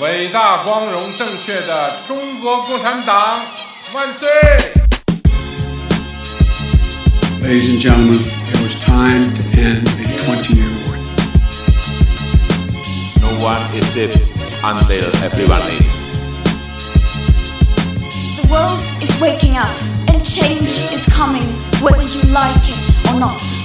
伟大、光荣、正确的中国共产党万岁！ Ladies and gentlemen, it was time to end a 20 year war. No one is safe until everyone is. The world is waking up and change is coming whether you like it or not.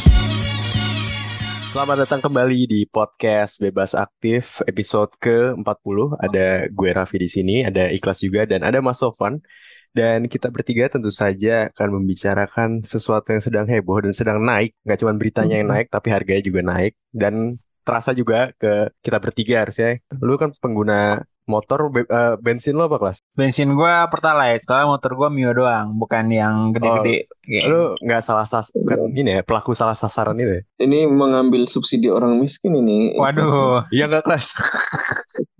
Selamat datang kembali di podcast Bebas Aktif episode ke-40. Ada gue Raffi di sini, ada Ikhlas juga dan ada Mas Sofan. Dan kita bertiga tentu saja akan membicarakan sesuatu yang sedang heboh dan sedang naik. Nggak cuma beritanya yang naik, tapi harganya juga naik. Dan terasa juga ke kita bertiga harusnya. Lu kan pengguna motor, be- eh, bensin lo apa kelas? Bensin gua Pertalite, soalnya motor gua Mio doang, bukan yang gede-gede. Kayak- Lu nggak salah sas, bukan ini ya, pelaku salah sasaran itu ya? ini mengambil subsidi orang miskin ini. Waduh, Iya nggak kelas?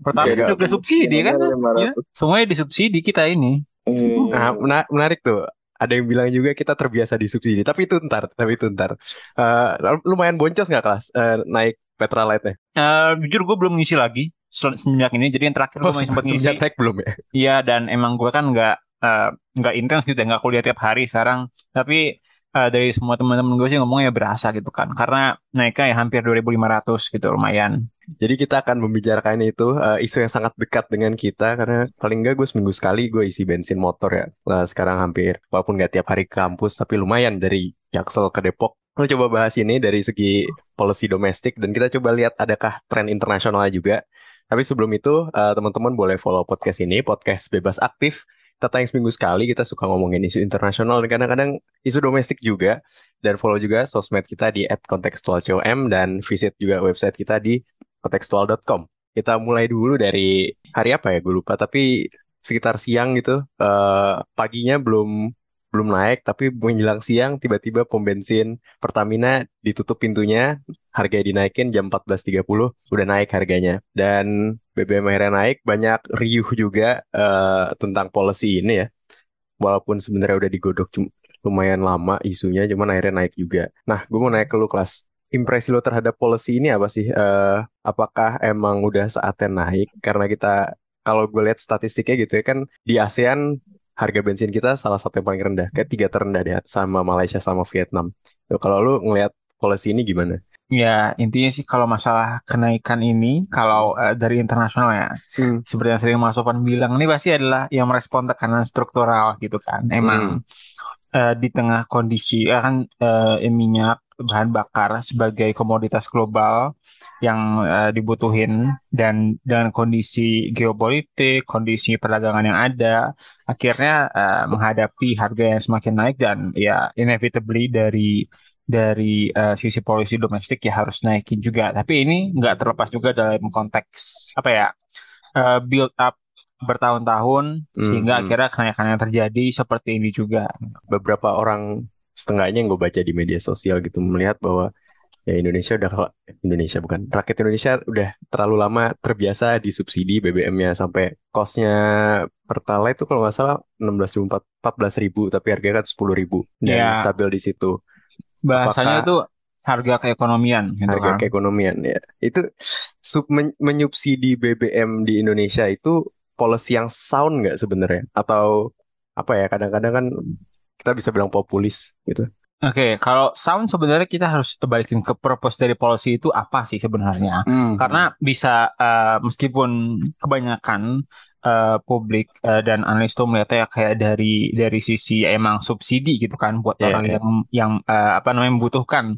Pertalite Oke, juga subsidi kan? Ya, semuanya disubsidi kita ini. Eh, Nah, mena- menarik tuh. Ada yang bilang juga kita terbiasa disubsidi, tapi itu ntar, tapi itu ntar. Eh, lumayan boncos nggak kelas eh, naik Petralite-nya? Eh, jujur gua belum ngisi lagi semenjak ini. Jadi yang terakhir gua masih sempat ngisi. Naik belum ya? Iya dan emang gua kan nggak eh, nggak intens gitu ya, nggak kuliah tiap hari sekarang. Tapi eh, dari semua teman-teman gue sih ngomongnya berasa gitu kan, karena naiknya ya hampir 2.500 gitu lumayan. Jadi kita akan membicarakan itu eh, isu yang sangat dekat dengan kita karena paling nggak gue seminggu sekali gue isi bensin motor ya. Nah, sekarang hampir walaupun nggak tiap hari ke kampus tapi lumayan dari Jaksel ke Depok. Kita coba bahas ini dari segi policy domestik dan kita coba lihat adakah tren internasionalnya juga. Tapi sebelum itu eh, teman-teman boleh follow podcast ini, podcast bebas aktif. Kita tayang seminggu sekali, kita suka ngomongin isu internasional dan kadang-kadang isu domestik juga. Dan follow juga sosmed kita di @kontekstualcom dan visit juga website kita di kontekstual.com. Kita mulai dulu dari hari apa ya, gue lupa. Tapi sekitar siang gitu, eh, paginya belum belum naik, tapi menjelang siang tiba-tiba pom bensin Pertamina ditutup pintunya, harga dinaikin jam 14.30, udah naik harganya. Dan BBM akhirnya naik, banyak riuh juga eh, tentang policy ini ya. Walaupun sebenarnya udah digodok lumayan lama isunya, cuman akhirnya naik juga. Nah, gue mau naik ke lu kelas. Impresi lo terhadap policy ini apa sih? Eh, apakah emang udah saatnya naik? Karena kita, kalau gue lihat statistiknya gitu ya kan, di ASEAN harga bensin kita salah satu yang paling rendah. Kayak tiga terendah deh, sama Malaysia sama Vietnam. Tuh, kalau lu ngelihat policy ini gimana? Ya, intinya sih kalau masalah kenaikan ini, kalau eh, dari internasional ya, Hmm. seperti yang sering Mas Sofan bilang, ini pasti adalah yang merespon tekanan struktural gitu kan. Emang eh, di tengah kondisi, ya kan eh, minyak, bahan bakar sebagai komoditas global yang eh, dibutuhin dan dengan kondisi geopolitik, kondisi perdagangan yang ada, akhirnya eh, menghadapi harga yang semakin naik dan ya inevitably dari dari eh, sisi polisi domestik ya harus naikin juga. Tapi ini nggak terlepas juga dalam konteks apa ya eh, build up bertahun-tahun sehingga Hmm. akhirnya kenaikan yang terjadi seperti ini juga. beberapa orang setengahnya yang gue baca di media sosial gitu melihat bahwa ya Indonesia udah Indonesia bukan rakyat Indonesia udah terlalu lama terbiasa disubsidi BBM-nya sampai kosnya Pertalite itu kalau nggak salah 16.000 14 ribu tapi harganya kan 10 ribu dan Iya. stabil di situ Bahasanya Apakah- itu harga keekonomian gitu harga kan. keekonomian ya itu sub men- menyubsidi BBM di Indonesia itu policy yang sound nggak sebenarnya atau apa ya kadang-kadang kan kita bisa bilang populis gitu Oke, kalau sound sebenarnya kita harus balikin ke purpose dari policy itu apa sih sebenarnya? Karena bisa eh, meskipun kebanyakan eh, publik eh, dan analis tuh melihatnya kayak dari dari sisi emang subsidi gitu kan buat Iya, orang iya. yang yang eh, apa namanya membutuhkan.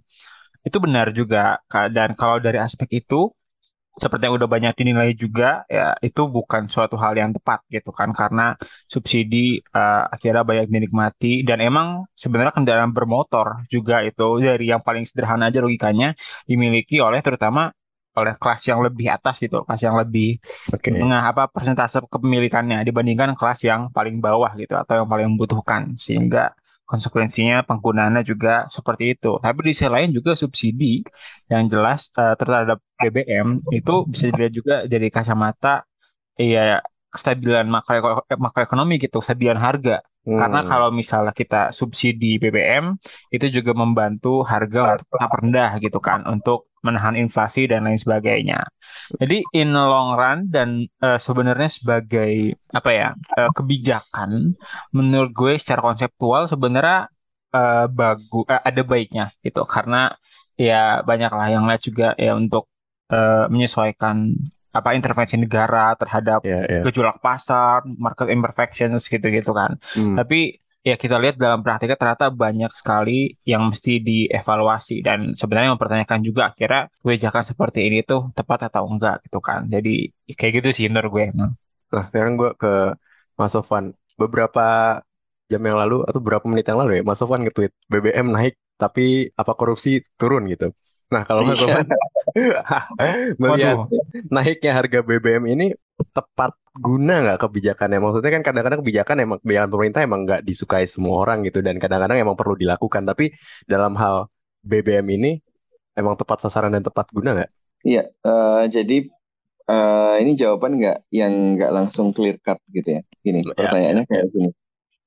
Itu benar juga dan kalau dari aspek itu seperti yang udah banyak dinilai juga ya itu bukan suatu hal yang tepat gitu kan. Karena subsidi eh, akhirnya banyak dinikmati. Dan emang sebenarnya kendaraan bermotor juga itu dari yang paling sederhana aja logikanya dimiliki oleh terutama oleh kelas yang lebih atas gitu kelas yang lebih Oke. menengah apa persentase kepemilikannya dibandingkan kelas yang paling bawah gitu atau yang paling membutuhkan. Sehingga konsekuensinya penggunaannya juga seperti itu. Tapi di sisi lain juga subsidi yang jelas eh, terhadap BBM itu bisa dilihat juga dari kacamata ya kestabilan makro makroekonomi gitu, kestabilan harga. Karena Hmm. kalau misalnya kita subsidi BBM itu juga membantu harga untuk tetap rendah gitu kan untuk menahan inflasi dan lain sebagainya. Jadi in long run dan eh, sebenarnya sebagai apa ya eh, kebijakan menurut gue secara konseptual sebenarnya bagus ada baiknya gitu karena ya banyak lah yang lihat juga ya untuk eh, menyesuaikan apa intervensi negara terhadap Ya, ya. gejolak pasar, market imperfections gitu-gitu kan. Hmm. Tapi ya kita lihat dalam praktiknya ternyata banyak sekali yang mesti dievaluasi dan sebenarnya mempertanyakan juga akhirnya kebijakan seperti ini tuh tepat atau enggak gitu kan. Jadi kayak gitu sih menurut gue emang. Nah, sekarang gue ke Mas Sofwan. Beberapa jam yang lalu atau beberapa menit yang lalu ya, Mas Sofwan nge-tweet BBM naik tapi apa korupsi turun gitu. Nah, kalau Mas Iya. Sofwan melihat Waduh. naiknya harga BBM ini tepat guna nggak kebijakannya? Maksudnya kan kadang-kadang kebijakan emang kebijakan pemerintah emang nggak disukai semua orang gitu dan kadang-kadang emang perlu dilakukan. Tapi dalam hal BBM ini emang tepat sasaran dan tepat guna nggak? Iya, eh, jadi eh, ini jawaban nggak yang nggak langsung clear cut gitu ya. Gini, Ya, pertanyaannya kayak gini.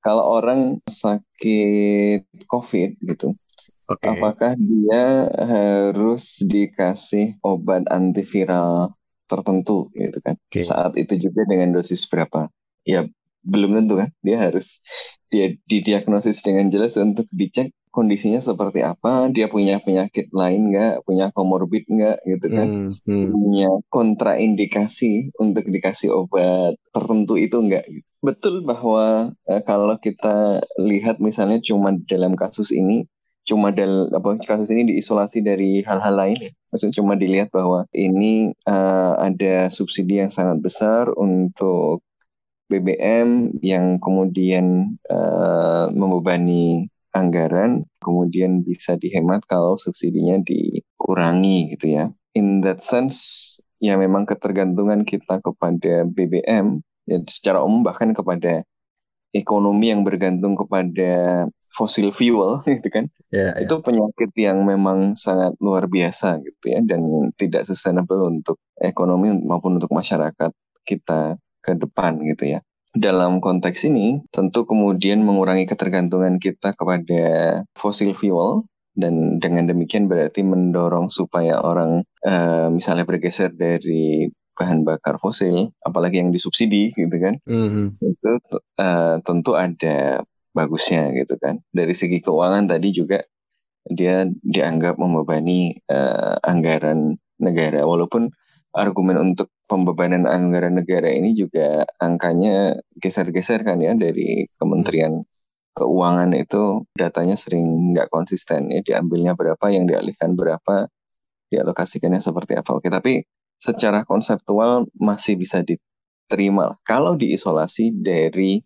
Kalau orang sakit COVID gitu, Oke. apakah dia harus dikasih obat antiviral tertentu gitu kan? Oke. Saat itu juga dengan dosis berapa? Ya belum tentu kan. Dia harus dia didiagnosis dengan jelas untuk dicek kondisinya seperti apa, dia punya penyakit lain nggak, punya komorbid nggak gitu kan Hmm, hmm. punya kontraindikasi untuk dikasih obat tertentu itu enggak gitu. Betul bahwa eh, kalau kita lihat misalnya cuma dalam kasus ini cuma dalam apa kasus ini diisolasi dari hal-hal lain ya. Maksudnya cuma dilihat bahwa ini eh, ada subsidi yang sangat besar untuk BBM yang kemudian eh, membebani anggaran, kemudian bisa dihemat kalau subsidinya dikurangi gitu ya. In that sense, ya memang ketergantungan kita kepada BBM, ya secara umum bahkan kepada ekonomi yang bergantung kepada fossil fuel gitu kan Ya, ya. itu penyakit yang memang sangat luar biasa gitu ya dan tidak sustainable untuk ekonomi maupun untuk masyarakat kita ke depan gitu ya. Dalam konteks ini tentu kemudian mengurangi ketergantungan kita kepada fossil fuel dan dengan demikian berarti mendorong supaya orang eh, misalnya bergeser dari bahan bakar fosil apalagi yang disubsidi gitu kan Hmm, itu eh, tentu ada bagusnya gitu kan. Dari segi keuangan tadi juga dia dianggap membebani eh, anggaran negara walaupun argumen untuk pembebanan anggaran negara ini juga angkanya geser-geser kan ya dari Kementerian Keuangan itu datanya sering nggak konsisten ya diambilnya berapa yang dialihkan berapa dialokasikannya seperti apa. Oke, tapi secara konseptual masih bisa diterima kalau diisolasi dari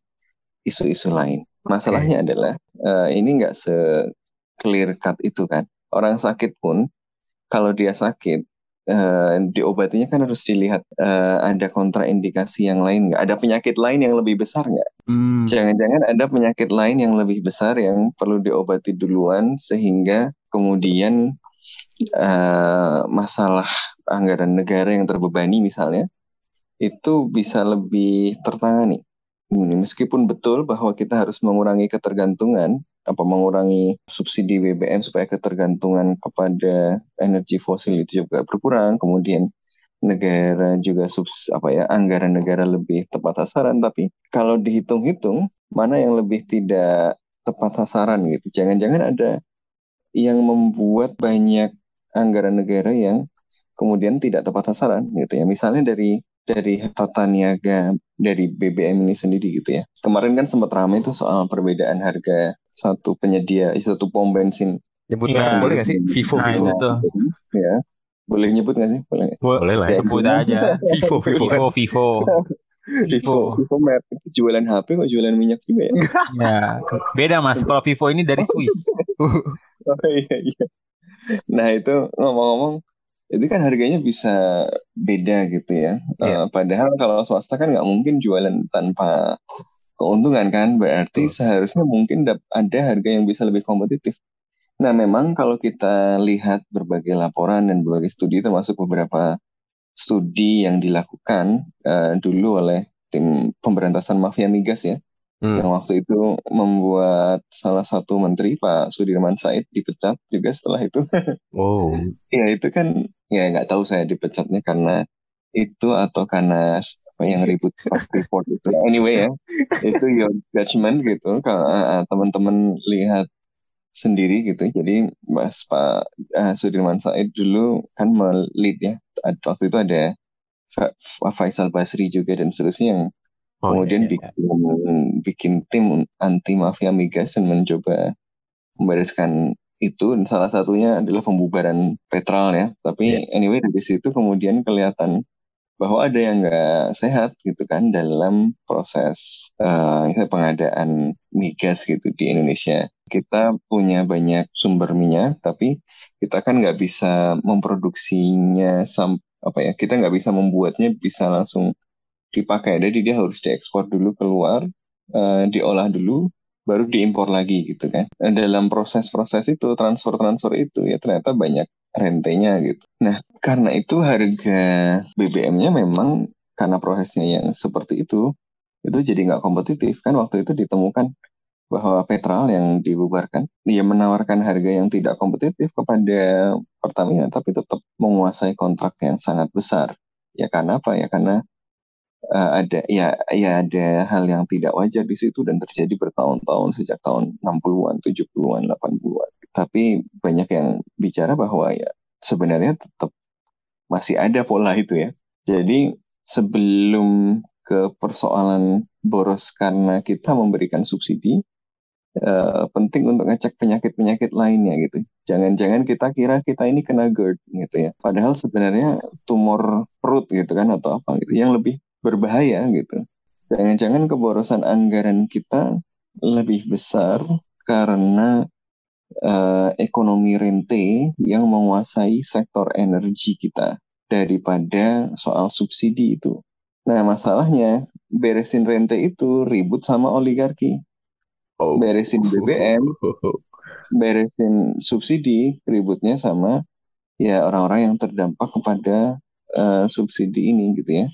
isu-isu lain. Masalahnya adalah eh, ini nggak se clear cut itu kan. Orang sakit pun kalau dia sakit eh, diobatinya kan harus dilihat eh, ada kontraindikasi yang lain nggak, ada penyakit lain yang lebih besar nggak. Hmm. Jangan-jangan ada penyakit lain yang lebih besar yang perlu diobati duluan sehingga kemudian eh, masalah anggaran negara yang terbebani misalnya itu bisa lebih tertangani. Hmm, Meskipun betul bahwa kita harus mengurangi ketergantungan, apa mengurangi subsidi BBM supaya ketergantungan kepada energi fosil itu juga berkurang, kemudian negara juga subs apa ya anggaran negara lebih tepat sasaran, tapi kalau dihitung-hitung mana yang lebih tidak tepat sasaran gitu. Jangan-jangan ada yang membuat banyak anggaran negara yang kemudian tidak tepat sasaran gitu ya. Misalnya dari dari tata niaga dari BBM ini sendiri gitu ya. Kemarin kan sempat ramai itu soal perbedaan harga satu penyedia, satu pom bensin Nyebut Iya. merek boleh nggak sih? Vivo, Nah, Vivo. itu tuh. ya Boleh nyebut nggak sih? Boleh. Boleh lah ya. Sebut aja. Vivo, Vivo kan. Vivo, Vivo. Vivo, Vivo merek itu jualan HP kok jualan minyak juga ya? Ya, beda mas. Kalau Vivo ini dari Swiss. Oh iya iya. Nah itu ngomong-ngomong itu kan harganya bisa beda gitu ya. Iya. Eh, padahal kalau swasta kan nggak mungkin jualan tanpa keuntungan kan. Berarti seharusnya mungkin ada harga yang bisa lebih kompetitif. Nah memang kalau kita lihat berbagai laporan dan berbagai studi termasuk beberapa studi yang dilakukan eh, dulu oleh tim pemberantasan mafia migas ya Hmm. yang waktu itu membuat salah satu menteri Pak Sudirman Said dipecat juga setelah itu. Oh, ya itu kan ya nggak tahu saya dipecatnya karena itu atau karena apa yang ribut report itu. Anyway ya, itu your judgment gitu. Kalau uh, teman-teman lihat sendiri gitu. Jadi Mas Pak uh, Sudirman Said dulu kan melit ya. Waktu itu ada Fa- Fa- Faisal Basri juga dan seterusnya yang oh kemudian iya, iya. bikin bikin tim anti mafia migas dan mencoba membereskan itu. Dan salah satunya adalah pembubaran Petral ya. Tapi anyway dari situ kemudian kelihatan bahwa ada yang nggak sehat gitu kan dalam proses misalnya pengadaan migas gitu di Indonesia. Kita punya banyak sumber minyak tapi kita kan nggak bisa memproduksinya sam apa ya kita nggak bisa membuatnya bisa langsung dipakai. Jadi dia harus diekspor dulu keluar, eh, diolah dulu, baru diimpor lagi gitu kan. Nah, dalam proses-proses itu, transfer-transfer itu ya ternyata banyak rentenya gitu. Nah, karena itu harga BBM-nya memang karena prosesnya yang seperti itu, itu jadi nggak kompetitif kan waktu itu ditemukan bahwa Petral yang dibubarkan dia menawarkan harga yang tidak kompetitif kepada Pertamina tapi tetap menguasai kontrak yang sangat besar ya karena apa ya karena eh, ada ya ya ada hal yang tidak wajar di situ dan terjadi bertahun-tahun sejak tahun 60-an, 70-an, 80-an. Tapi banyak yang bicara bahwa ya sebenarnya tetap masih ada pola itu ya. Jadi sebelum ke persoalan boros karena kita memberikan subsidi, eh, penting untuk ngecek penyakit-penyakit lainnya gitu. Jangan-jangan kita kira kita ini kena GERD gitu ya. Padahal sebenarnya tumor perut gitu kan atau apa gitu yang lebih berbahaya gitu. Jangan-jangan keborosan anggaran kita lebih besar karena eh, ekonomi rente yang menguasai sektor energi kita daripada soal subsidi itu. Nah, masalahnya beresin rente itu ribut sama oligarki. Oh. Beresin BBM, beresin subsidi ributnya sama ya orang-orang yang terdampak kepada eh, subsidi ini gitu ya.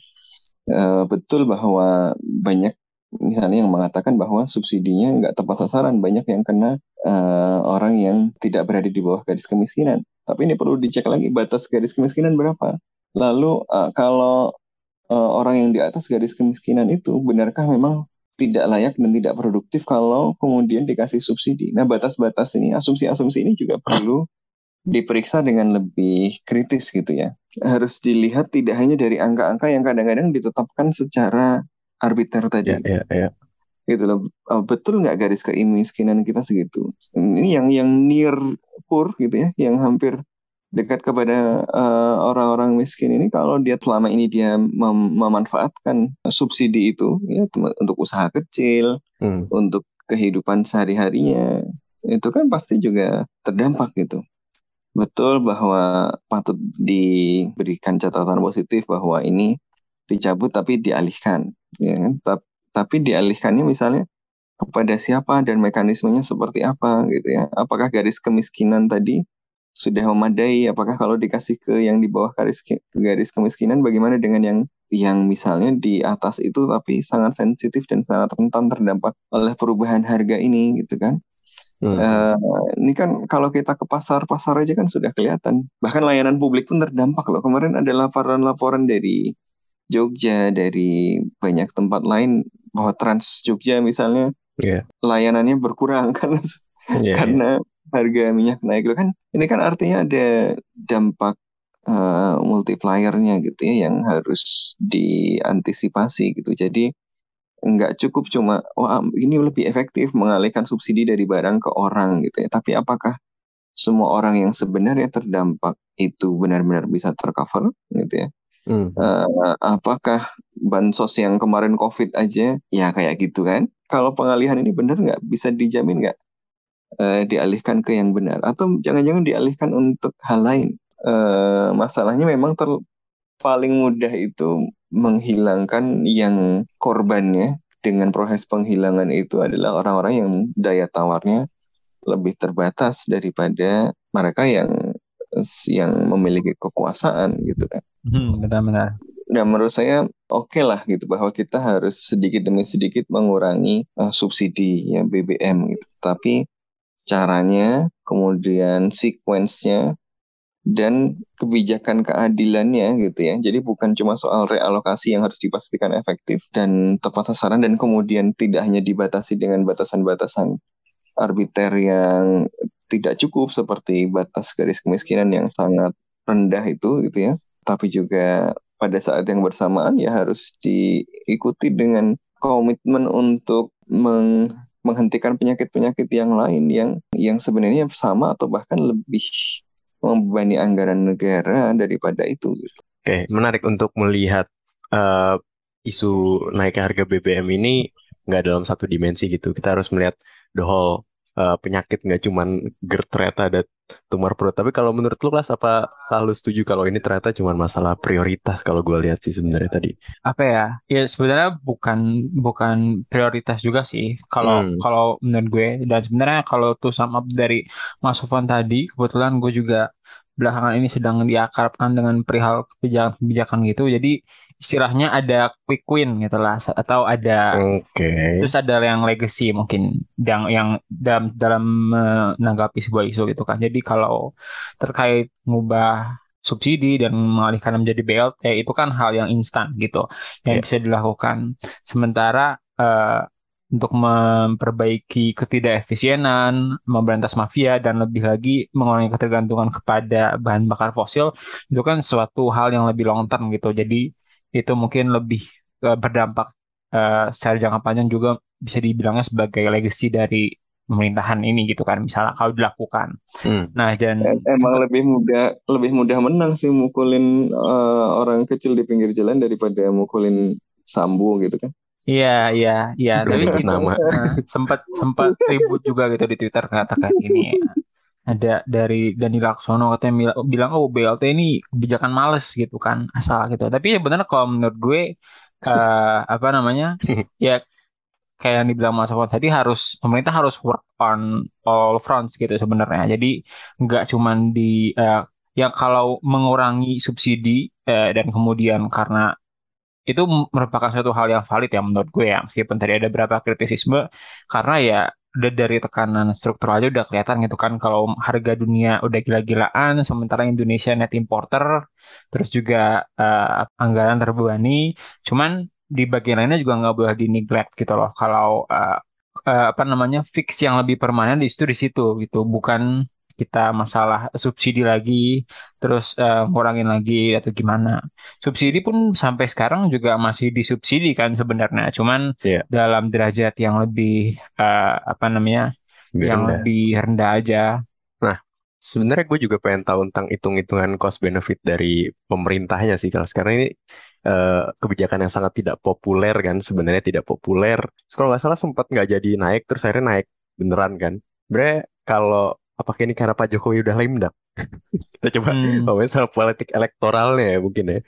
Eh, betul bahwa banyak misalnya yang mengatakan bahwa subsidinya nggak tepat sasaran, banyak yang kena eh, orang yang tidak berada di bawah garis kemiskinan. Tapi ini perlu dicek lagi batas garis kemiskinan berapa. Lalu eh, kalau eh, orang yang di atas garis kemiskinan itu benarkah memang tidak layak dan tidak produktif kalau kemudian dikasih subsidi. Nah, batas-batas ini, asumsi-asumsi ini juga perlu diperiksa dengan lebih kritis gitu ya. Harus dilihat tidak hanya dari angka-angka yang kadang-kadang ditetapkan secara arbiter tadi. Ya, ya, ya. Gitu loh. Oh, betul nggak garis kemiskinan kita segitu? Ini yang yang near poor gitu ya, yang hampir dekat kepada eh, orang-orang miskin ini kalau dia selama ini dia mem- memanfaatkan subsidi itu ya untuk usaha kecil, Hmm. untuk kehidupan sehari-harinya itu kan pasti juga terdampak gitu. Betul bahwa patut diberikan catatan positif bahwa ini dicabut tapi dialihkan, ya kan? Tap- Tapi dialihkannya misalnya kepada siapa dan mekanismenya seperti apa gitu ya? Apakah garis kemiskinan tadi sudah memadai? Apakah kalau dikasih ke yang di bawah garis ke garis kemiskinan, bagaimana dengan yang yang misalnya di atas itu tapi sangat sensitif dan sangat rentan terdampak oleh perubahan harga ini gitu kan? Hmm. Eh, ini kan kalau kita ke pasar-pasar aja kan sudah kelihatan. Bahkan layanan publik pun terdampak loh. Kemarin ada laporan-laporan dari Jogja, dari banyak tempat lain bahwa Trans Jogja misalnya Iya. layanannya berkurang karena Iya, iya. karena harga minyak naik loh kan. Ini kan artinya ada dampak eh, multipliernya gitu ya yang harus diantisipasi gitu. Jadi nggak cukup cuma wah ini lebih efektif mengalihkan subsidi dari barang ke orang gitu ya. Tapi apakah semua orang yang sebenarnya terdampak itu benar-benar bisa tercover gitu ya. Hmm. Eh, apakah bansos yang kemarin COVID aja ya kayak gitu kan? Kalau pengalihan ini benar nggak bisa dijamin nggak eh, dialihkan ke yang benar atau jangan-jangan dialihkan untuk hal lain? Eh, masalahnya memang ter paling mudah itu menghilangkan yang korbannya dengan proses penghilangan itu adalah orang-orang yang daya tawarnya lebih terbatas daripada mereka yang yang memiliki kekuasaan gitu kan. Hmm, benar-benar. Nah menurut saya oke lah gitu bahwa kita harus sedikit demi sedikit mengurangi uh, subsidi ya BBM gitu. Tapi caranya, kemudian sequence-nya dan kebijakan keadilannya gitu ya. Jadi bukan cuma soal realokasi yang harus dipastikan efektif dan tepat sasaran dan kemudian tidak hanya dibatasi dengan batasan-batasan arbiter yang tidak cukup seperti batas garis kemiskinan yang sangat rendah itu gitu ya. Tapi juga pada saat yang bersamaan ya harus diikuti dengan komitmen untuk meng menghentikan penyakit-penyakit yang lain yang yang sebenarnya sama atau bahkan lebih membebani anggaran negara daripada itu. Gitu. Oke, menarik untuk melihat uh, isu naiknya harga BBM ini nggak dalam satu dimensi gitu. Kita harus melihat the whole uh, penyakit nggak cuman GERD ada tumor perut. Tapi kalau menurut lu kelas apa lu setuju kalau ini ternyata cuma masalah prioritas kalau gue lihat sih sebenarnya tadi. Apa ya? Ya sebenarnya bukan bukan prioritas juga sih kalau Hmm. kalau menurut gue dan sebenarnya kalau tuh sum up dari Mas Sofwan tadi kebetulan gue juga belakangan ini sedang diakrabkan dengan perihal kebijakan-kebijakan gitu. Jadi istilahnya ada quick win gitu lah atau ada Oke. Terus ada yang legacy mungkin yang yang dalam dalam menanggapi sebuah isu gitu kan. Jadi kalau terkait ngubah subsidi dan mengalihkan menjadi BLT itu kan hal yang instan gitu yang Yeah. bisa dilakukan. Sementara eh, untuk memperbaiki ketidakefisienan, memberantas mafia dan lebih lagi mengurangi ketergantungan kepada bahan bakar fosil itu kan suatu hal yang lebih long term gitu. Jadi itu mungkin lebih eh, berdampak eh, secara jangka panjang juga bisa dibilangnya sebagai legacy dari pemerintahan ini gitu kan misalnya kalau dilakukan. Hmm. Nah dan Em- Emang lebih mudah lebih mudah menang sih mukulin eh, orang kecil di pinggir jalan daripada mukulin Sambo gitu kan. Iya iya iya tapi gitu nama. eh, sempat sempat ribut juga gitu di Twitter kata kayak ini ada dari Dani Laksono katanya mila- bilang oh BLT ini kebijakan males gitu kan asal gitu tapi ya benar kalau menurut gue eh, apa namanya ya kayak yang dibilang Mas Sofwan tadi harus pemerintah harus work on all fronts gitu sebenarnya. Jadi nggak cuman di eh, yang kalau mengurangi subsidi eh, dan kemudian karena itu merupakan suatu hal yang valid ya menurut gue ya. Meskipun tadi ada beberapa kritisisme karena ya udah dari tekanan struktural aja udah kelihatan gitu kan kalau harga dunia udah gila-gilaan sementara Indonesia net importer terus juga eh, anggaran terbebani. Cuman di bagian lainnya juga nggak boleh di neglect gitu loh. Kalau eh, eh, apa namanya fix yang lebih permanen di situ di situ gitu. Bukan kita masalah subsidi lagi terus eh, ngurangin lagi atau gimana subsidi pun sampai sekarang juga masih disubsidi kan sebenarnya cuman Iya. dalam derajat yang lebih eh, apa namanya Lebih yang rendah. lebih rendah aja Sebenarnya gue juga pengen tahu tentang hitung-hitungan cost benefit dari pemerintahnya sih kalau sekarang ini eh, kebijakan yang sangat tidak populer kan sebenarnya tidak populer. Terus kalau nggak salah sempat nggak jadi naik terus akhirnya naik beneran kan. Sebenarnya kalau apakah ini karena Pak Jokowi udah lame duck? Kita coba Hmm. ngomongin soal politik elektoralnya ya mungkin ya.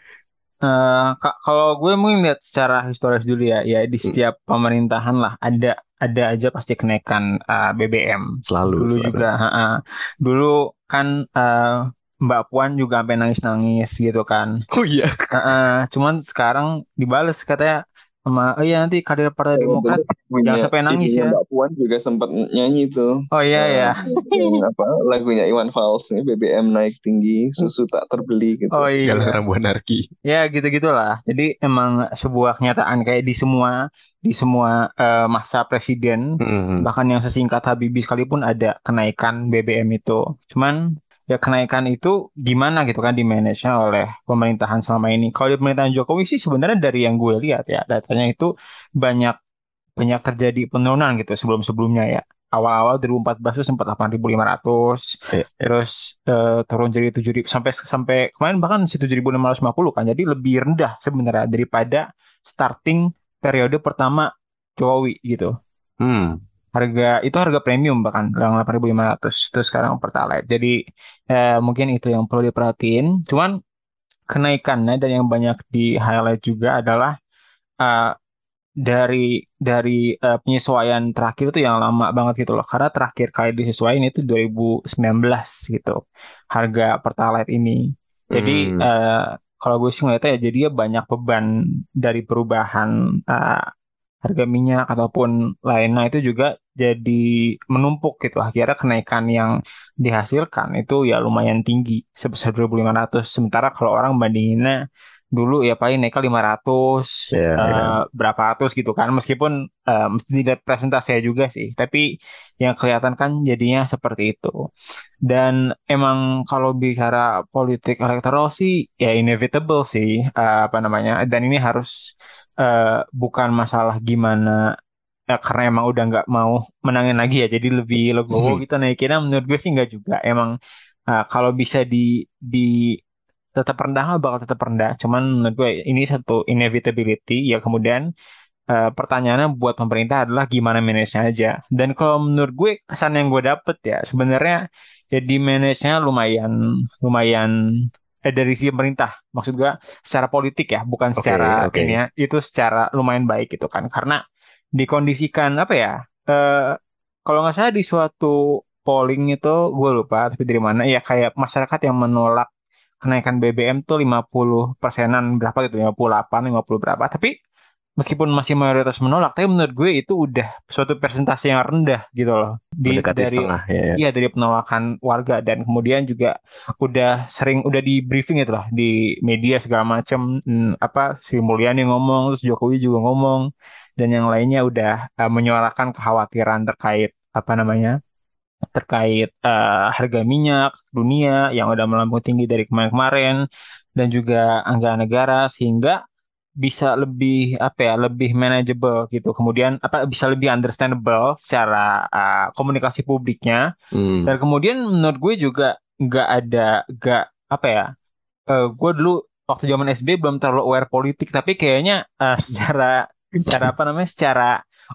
Eh, ka- kalau gue mungkin lihat secara historis dulu ya, ya di setiap pemerintahan lah ada ada aja pasti kenaikan eh, BBM. Selalu, Dulu selalu. juga, ha-ha. dulu kan eh, Mbak Puan juga sampai nangis-nangis gitu kan. Oh iya. Heeh, cuman sekarang dibales katanya sama, oh iya nanti kader Partai Demokrat Punya- jangan sampai nangis ya. Mbak Puan juga sempat nyanyi tuh. Oh iya ya. Apa lagunya Iwan Fals nih BBM naik tinggi, susu tak terbeli gitu. Oh iya. Galang rambu anarki. Ya gitu-gitulah. Jadi emang sebuah kenyataan kayak di semua di semua eh, masa presiden Hmm. bahkan yang sesingkat Habibie sekalipun ada kenaikan BBM itu. Cuman ya kenaikan itu gimana gitu kan di manage oleh pemerintahan selama ini. Kalau di pemerintahan Jokowi sih sebenarnya dari yang gue lihat ya datanya itu banyak banyak terjadi penurunan gitu sebelum-sebelumnya ya. awal-awal 2014 tuh sempat 8.500 Iya. terus eh, turun jadi 7.000 sampai sampai kemarin bahkan si 7.550 kan jadi lebih rendah sebenarnya daripada starting periode pertama Jokowi gitu Hmm. Harga itu harga premium bahkan yang 8.500 terus sekarang pertalite. Jadi eh, mungkin itu yang perlu diperhatiin. Cuman kenaikannya dan yang banyak di highlight juga adalah eh, dari dari eh, penyesuaian terakhir itu yang lama banget gitu loh. Karena terakhir kali disesuaikan itu 2019 gitu harga pertalite ini. Jadi Hmm. eh, kalau gue sih ngeliatnya ya jadi ya banyak beban dari perubahan eh, harga minyak ataupun lainnya itu juga jadi menumpuk gitu. Akhirnya kenaikan yang dihasilkan itu ya lumayan tinggi sebesar 2.500 sementara kalau orang bandinginnya dulu ya paling naiknya 500 Iya, eh, iya. berapa ratus gitu kan. Meskipun eh, mesti dilihat presentasinya juga sih tapi yang kelihatan kan jadinya seperti itu. Dan emang kalau bicara politik elektoral sih ya inevitable sih eh, apa namanya. Dan ini harus eh, bukan masalah gimana ya, karena emang udah nggak mau menangin lagi ya jadi lebih legowo Hmm. gitu naikinnya. Menurut gue sih nggak juga. Emang eh, kalau bisa di di tetap rendah bakal tetap rendah. Cuman menurut gue ini satu inevitability. Ya kemudian eh, pertanyaannya buat pemerintah adalah gimana manage aja. Dan kalau menurut gue kesan yang gue dapet ya sebenarnya jadi manage-nya lumayan lumayan eh, dari sisi pemerintah. Maksud gue secara politik ya bukan Oke, secara oke. ini ya itu secara lumayan baik gitu kan. Karena dikondisikan apa ya eh kalau nggak salah di suatu polling itu gue lupa tapi dari mana ya kayak masyarakat yang menolak kenaikan BBM tuh 50 persenan berapa gitu 58 50 berapa. Tapi meskipun masih mayoritas menolak tapi menurut gue itu udah suatu persentase yang rendah gitu loh di Mendekati dari setengah ya. ya. Iya dari penolakan warga dan kemudian juga udah sering udah di briefing itu lah di media segala macam Hmm, apa Sri Mulyani ngomong terus Jokowi juga ngomong dan yang lainnya udah eh, menyuarakan kekhawatiran terkait apa namanya terkait eh, harga minyak dunia yang udah melambung tinggi dari kemarin-kemarin dan juga anggaran negara sehingga bisa lebih apa ya lebih manageable gitu kemudian apa bisa lebih understandable secara eh, komunikasi publiknya Hmm. dan kemudian menurut gue juga nggak ada nggak apa ya eh, gue dulu waktu zaman SB belum terlalu aware politik tapi kayaknya eh, secara secara apa namanya secara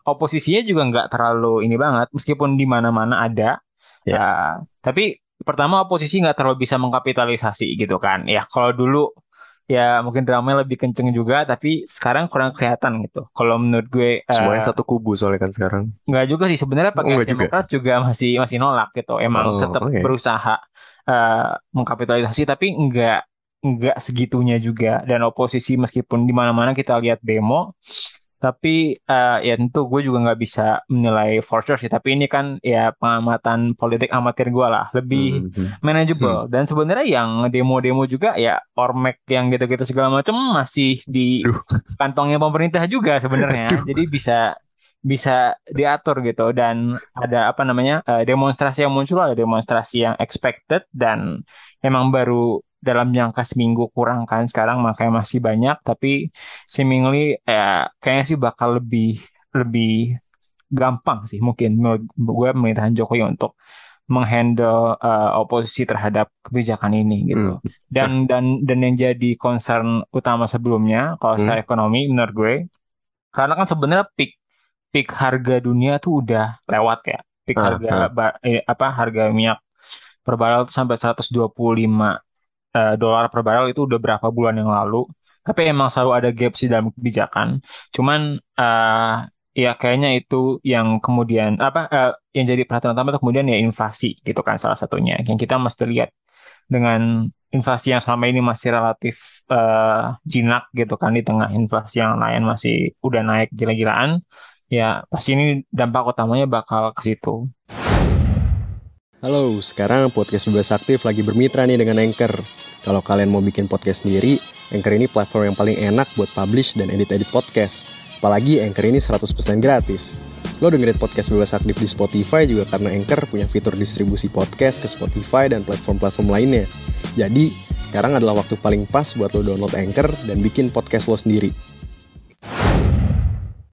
oposisinya juga nggak terlalu ini banget meskipun di mana-mana ada Ya. Eh, tapi pertama oposisi nggak terlalu bisa mengkapitalisasi gitu kan ya kalau dulu ya mungkin dramanya lebih kenceng juga tapi sekarang kurang kelihatan gitu kalau menurut gue Semuanya satu kubu soalnya kan sekarang. Nggak juga sih sebenarnya Oh, pakai juga? Demokrat juga masih masih nolak gitu. Emang Oh, tetap oke. berusaha eh, mengkapitalisasi tapi nggak nggak segitunya juga dan oposisi meskipun di mana-mana kita lihat demo tapi eh, ya tentu gue juga nggak bisa menilai for sure sih. Tapi ini kan ya pengamatan politik amatir gue lah. Lebih Hmm. manageable. Dan sebenarnya yang demo-demo juga ya ormek yang gitu-gitu segala macam masih di Duh. kantongnya pemerintah juga sebenarnya. Jadi bisa bisa diatur gitu. Dan ada apa namanya eh, demonstrasi yang muncul ada demonstrasi yang expected dan emang baru dalam jangka seminggu kurang kan sekarang makanya masih banyak tapi seemingly ya kayaknya sih bakal lebih lebih gampang sih mungkin menurut gue pemerintahan Jokowi untuk menghandle eh, oposisi terhadap kebijakan ini gitu. Dan dan dan yang jadi concern utama sebelumnya kalau Hmm. secara ekonomi menurut gue karena kan sebenarnya peak peak harga dunia tuh udah lewat ya. Peak Ah, harga ah. ba- eh, apa harga minyak per barrel tuh sampai 125 eh, dolar per barrel itu udah berapa bulan yang lalu. Tapi emang selalu ada gap sih dalam kebijakan. Cuman eh ya kayaknya itu yang kemudian apa eh, yang jadi perhatian utama itu kemudian ya inflasi gitu kan salah satunya. Yang kita mesti lihat dengan inflasi yang selama ini masih relatif eh, jinak gitu kan di tengah inflasi yang lain masih udah naik gila-gilaan. Ya pasti ini dampak utamanya bakal ke situ. Halo, sekarang podcast Bebas Aktif lagi bermitra nih dengan Anchor. Kalau kalian mau bikin podcast sendiri, Anchor ini platform yang paling enak buat publish dan edit-edit podcast. Apalagi Anchor ini 100% gratis. Lo dengerin podcast Bebas Aktif di Spotify juga karena Anchor punya fitur distribusi podcast ke Spotify dan platform-platform lainnya. Jadi, sekarang adalah waktu paling pas buat lo download Anchor dan bikin podcast lo sendiri.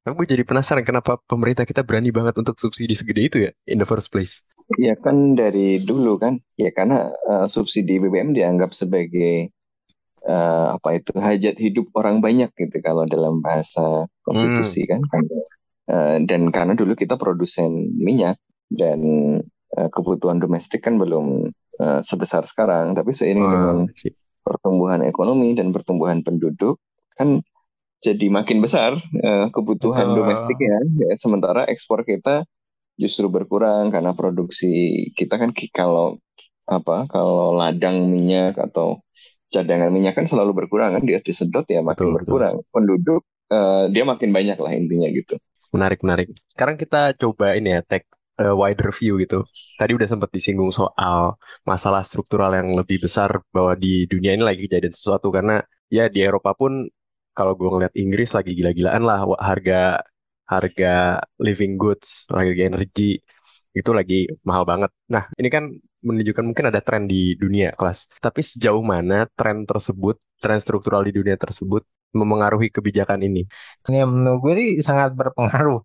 Gue jadi penasaran kenapa pemerintah kita berani banget untuk subsidi segede itu ya in the first place. Ya kan dari dulu kan, ya karena uh, subsidi BBM dianggap sebagai uh, apa itu hajat hidup orang banyak gitu kalau dalam bahasa konstitusi kan. Uh, dan karena dulu kita produsen minyak dan uh, kebutuhan domestik kan belum uh, sebesar sekarang, tapi seiring Wah, dengan shit. pertumbuhan ekonomi dan pertumbuhan penduduk kan jadi makin besar uh, kebutuhan Betul. domestiknya. Ya, sementara ekspor kita justru berkurang karena produksi kita kan kalau apa kalau ladang minyak atau cadangan minyak kan selalu berkurang kan dia disedot ya makin Betul, betul. berkurang penduduk eh, dia makin banyak lah intinya gitu Menarik, menarik. Sekarang kita coba ini ya, take a wider view gitu. Tadi udah sempat disinggung soal masalah struktural yang lebih besar bahwa di dunia ini lagi kejadian sesuatu karena ya di Eropa pun kalau gue ngeliat Inggris lagi gila-gilaan lah harga harga living goods, harga energi itu lagi mahal banget. Nah, ini kan menunjukkan mungkin ada tren di dunia kelas. Tapi sejauh mana tren tersebut, tren struktural di dunia tersebut memengaruhi kebijakan ini? Ini menurut gue sih sangat berpengaruh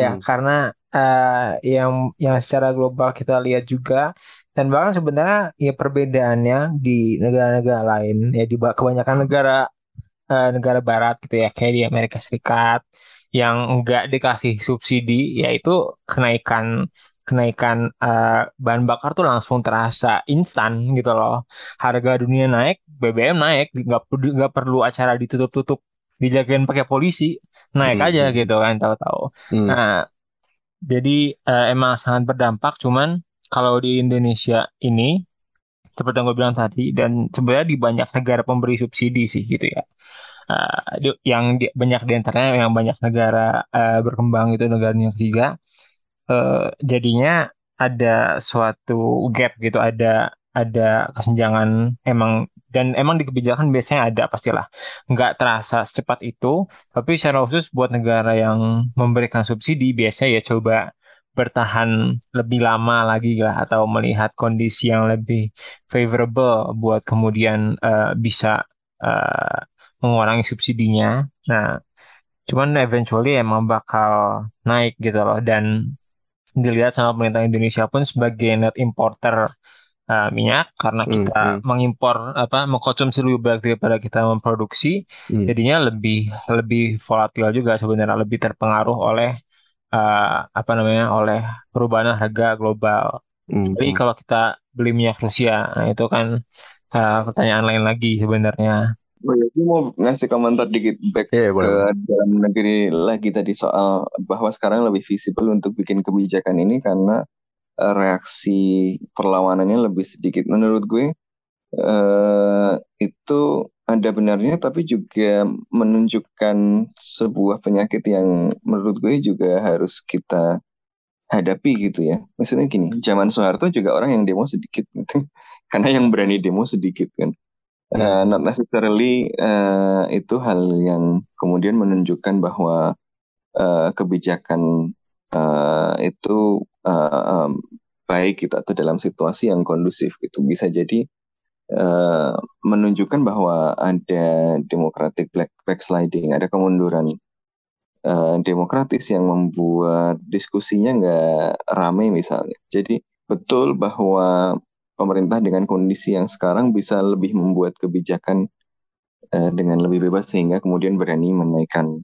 ya Hmm. karena eh, yang yang secara global kita lihat juga dan bahkan sebenarnya ya perbedaannya di negara-negara lain ya di ba- kebanyakan negara eh, negara barat gitu ya kayak di Amerika Serikat yang enggak dikasih subsidi yaitu kenaikan kenaikan eh, bahan bakar tuh langsung terasa instan gitu loh harga dunia naik BBM naik nggak nggak perlu acara ditutup-tutup dijagain pakai polisi naik Hmm, aja hmm. gitu kan tahu-tahu Hmm. nah jadi eh, emang sangat berdampak cuman kalau di Indonesia ini seperti yang gue bilang tadi dan sebenarnya di banyak negara pemberi subsidi sih gitu ya Di- yang di- banyak di antaranya yang banyak negara eh, berkembang itu negara dunia ketiga. Eh, jadinya ada suatu gap gitu ada ada kesenjangan. Emang dan emang di kebijakan biasanya ada pastilah. Nggak terasa secepat itu tapi secara khusus buat negara yang memberikan subsidi biasanya ya coba bertahan lebih lama lagi lah atau melihat kondisi yang lebih favorable buat kemudian eh, bisa eh, mengurangi subsidinya. Nah, cuman eventually emang bakal naik gitu loh dan dilihat sama pemerintah Indonesia pun sebagai net importer eh, minyak karena Hmm, kita hmm. mengimpor apa mengkonsumsi lebih banyak daripada kita memproduksi Hmm. jadinya lebih lebih volatil juga sebenarnya lebih terpengaruh oleh eh, apa namanya oleh perubahan harga global. Hmm, Jadi hmm. kalau kita beli minyak Rusia, nah itu kan eh, pertanyaan lain lagi sebenarnya. Oh ya, gue mau ngasih komentar dikit back Iya, ke boleh. dalam negeri lagi tadi soal bahwa sekarang lebih visible untuk bikin kebijakan ini karena eh, reaksi perlawanannya lebih sedikit. Menurut gue eh, itu ada benarnya tapi juga menunjukkan sebuah penyakit yang menurut gue juga harus kita hadapi gitu ya. Maksudnya gini, zaman Soeharto juga orang yang demo sedikit gitu. Karena yang berani demo sedikit kan. Uh, not necessarily uh, itu hal yang kemudian menunjukkan bahwa uh, kebijakan uh, itu uh, um, baik gitu atau dalam situasi yang kondusif gitu. Bisa jadi uh, menunjukkan bahwa ada democratic black backsliding ada kemunduran uh, demokratis yang membuat diskusinya nggak ramai misalnya. Jadi betul bahwa pemerintah dengan kondisi yang sekarang bisa lebih membuat kebijakan eh, dengan lebih bebas sehingga kemudian berani menaikkan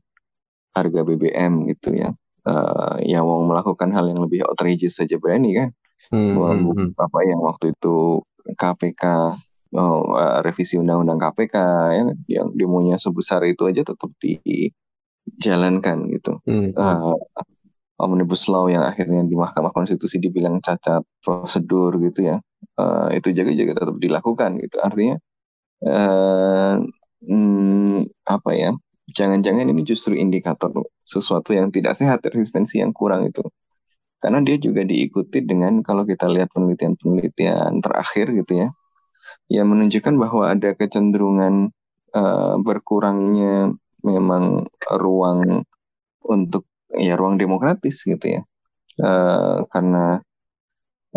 harga BBM gitu ya. Eh, yang mau melakukan hal yang lebih outrageous saja berani kan. Hmm, hmm, hmm. Apa yang waktu itu KPK oh, eh, revisi undang-undang KPK ya, yang demonya sebesar itu aja tetap dijalankan gitu. Hmm. Eh, omnibus law yang akhirnya di Mahkamah Konstitusi dibilang cacat prosedur gitu ya eh, itu juga juga tetap dilakukan gitu. Artinya eh, hmm, apa ya jangan-jangan ini justru indikator sesuatu yang tidak sehat resistensi yang kurang itu. Karena dia juga diikuti dengan kalau kita lihat penelitian-penelitian terakhir gitu ya yang menunjukkan bahwa ada kecenderungan eh, berkurangnya memang ruang untuk ya ruang demokratis gitu ya. Eh, karena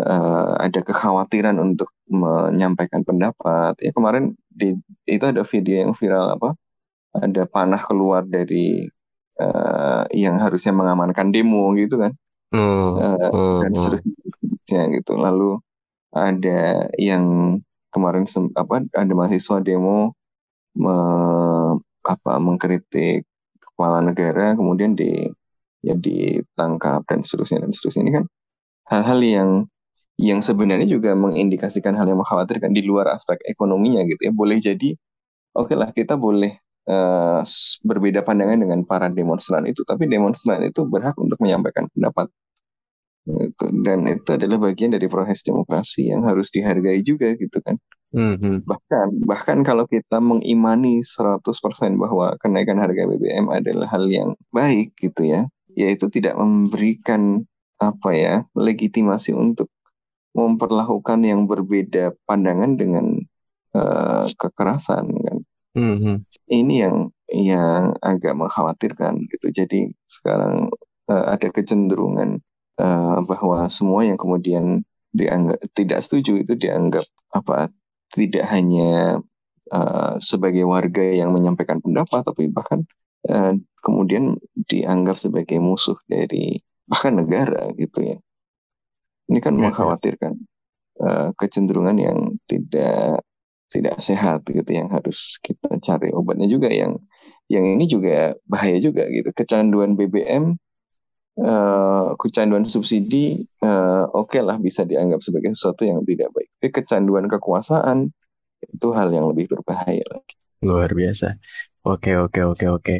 eh, ada kekhawatiran untuk menyampaikan pendapat. Ya kemarin di itu ada video yang viral apa ada panah keluar dari eh, yang harusnya mengamankan demo gitu kan. Hmm, hmm, dan hmm. seterusnya gitu. Lalu ada yang kemarin apa ada mahasiswa demo me- apa mengkritik kepala negara kemudian di ya ditangkap dan seterusnya dan seterusnya. Ini kan hal-hal yang yang sebenarnya juga mengindikasikan hal yang mengkhawatirkan di luar aspek ekonominya gitu ya boleh jadi oke lah kita boleh eh, s- berbeda pandangan dengan para demonstran itu tapi demonstran itu berhak untuk menyampaikan pendapat Gitu. dan itu adalah bagian dari proses demokrasi yang harus dihargai juga gitu kan Hmm, hmm. bahkan bahkan kalau kita mengimani 100% bahwa kenaikan harga BBM adalah hal yang baik gitu ya yaitu tidak memberikan apa ya legitimasi untuk memperlakukan yang berbeda pandangan dengan eh, kekerasan kan. Hmm, hmm. ini yang yang agak mengkhawatirkan gitu. Jadi sekarang eh, ada kecenderungan eh, bahwa semua yang kemudian dianggap tidak setuju itu dianggap apa tidak hanya eh, sebagai warga yang menyampaikan pendapat tapi bahkan eh, kemudian dianggap sebagai musuh dari bahkan negara gitu ya ini kan Ya, ya. mengkhawatirkan eh, kecenderungan yang tidak tidak sehat gitu yang harus kita cari obatnya juga yang yang ini juga bahaya juga gitu kecanduan BBM eh, kecanduan subsidi eh, oke lah bisa dianggap sebagai sesuatu yang tidak baik tapi kecanduan kekuasaan itu hal yang lebih berbahaya lagi Luar biasa. Oke, oke, oke, oke.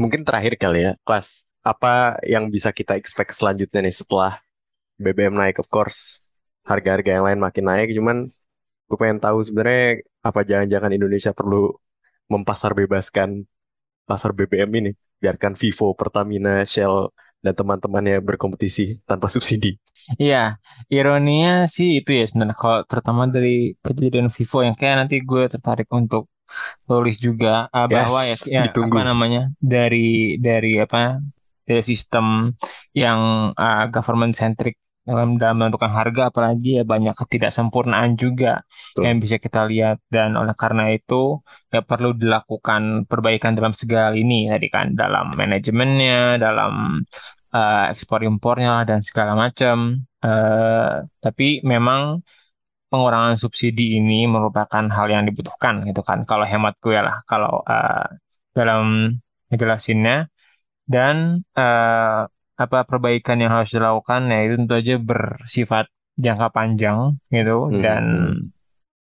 Mungkin terakhir kali ya, kelas apa yang bisa kita expect selanjutnya nih setelah BBM naik, of course, harga-harga yang lain makin naik, cuman gue pengen tahu sebenarnya apa jangan-jangan Indonesia perlu mempasar bebaskan pasar BBM ini, biarkan Vivo, Pertamina, Shell, dan teman-temannya berkompetisi tanpa subsidi. Iya, ironinya sih itu ya sebenarnya kalau terutama dari kejadian Vivo yang kayak nanti gue tertarik untuk tulis juga uh, bahwa Yes, ya, ya ditunggu. apa namanya dari dari apa dari sistem yang uh, government centric dalam dalam menentukan harga apalagi ya banyak ketidaksempurnaan juga Betul. yang bisa kita lihat. Dan oleh karena itu ya perlu dilakukan perbaikan dalam segala ini tadi kan. Dalam manajemennya dalam uh, ekspor impornya dan segala macam. Eh, tapi memang pengurangan subsidi ini merupakan hal yang dibutuhkan gitu kan. Kalau hemat gue lah kalau eh, dalam ngejelasinnya dan eh, apa perbaikan yang harus dilakukan ya itu tentu aja bersifat jangka panjang gitu Hmm, dan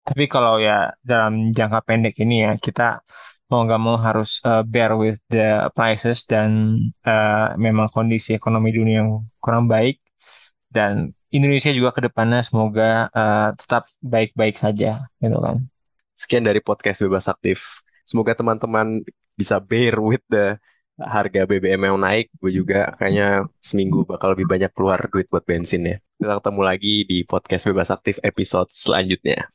tapi kalau ya dalam jangka pendek ini ya kita mau nggak mau harus eh, bear with the prices dan eh, memang kondisi ekonomi dunia yang kurang baik dan Indonesia juga ke depannya semoga eh, tetap baik-baik saja gitu kan. Sekian dari podcast Bebas Aktif. Semoga teman-teman bisa bear with the harga BBM yang naik. Gue juga kayaknya seminggu bakal lebih banyak keluar duit buat bensin ya. Kita ketemu lagi di podcast Bebas Aktif episode selanjutnya.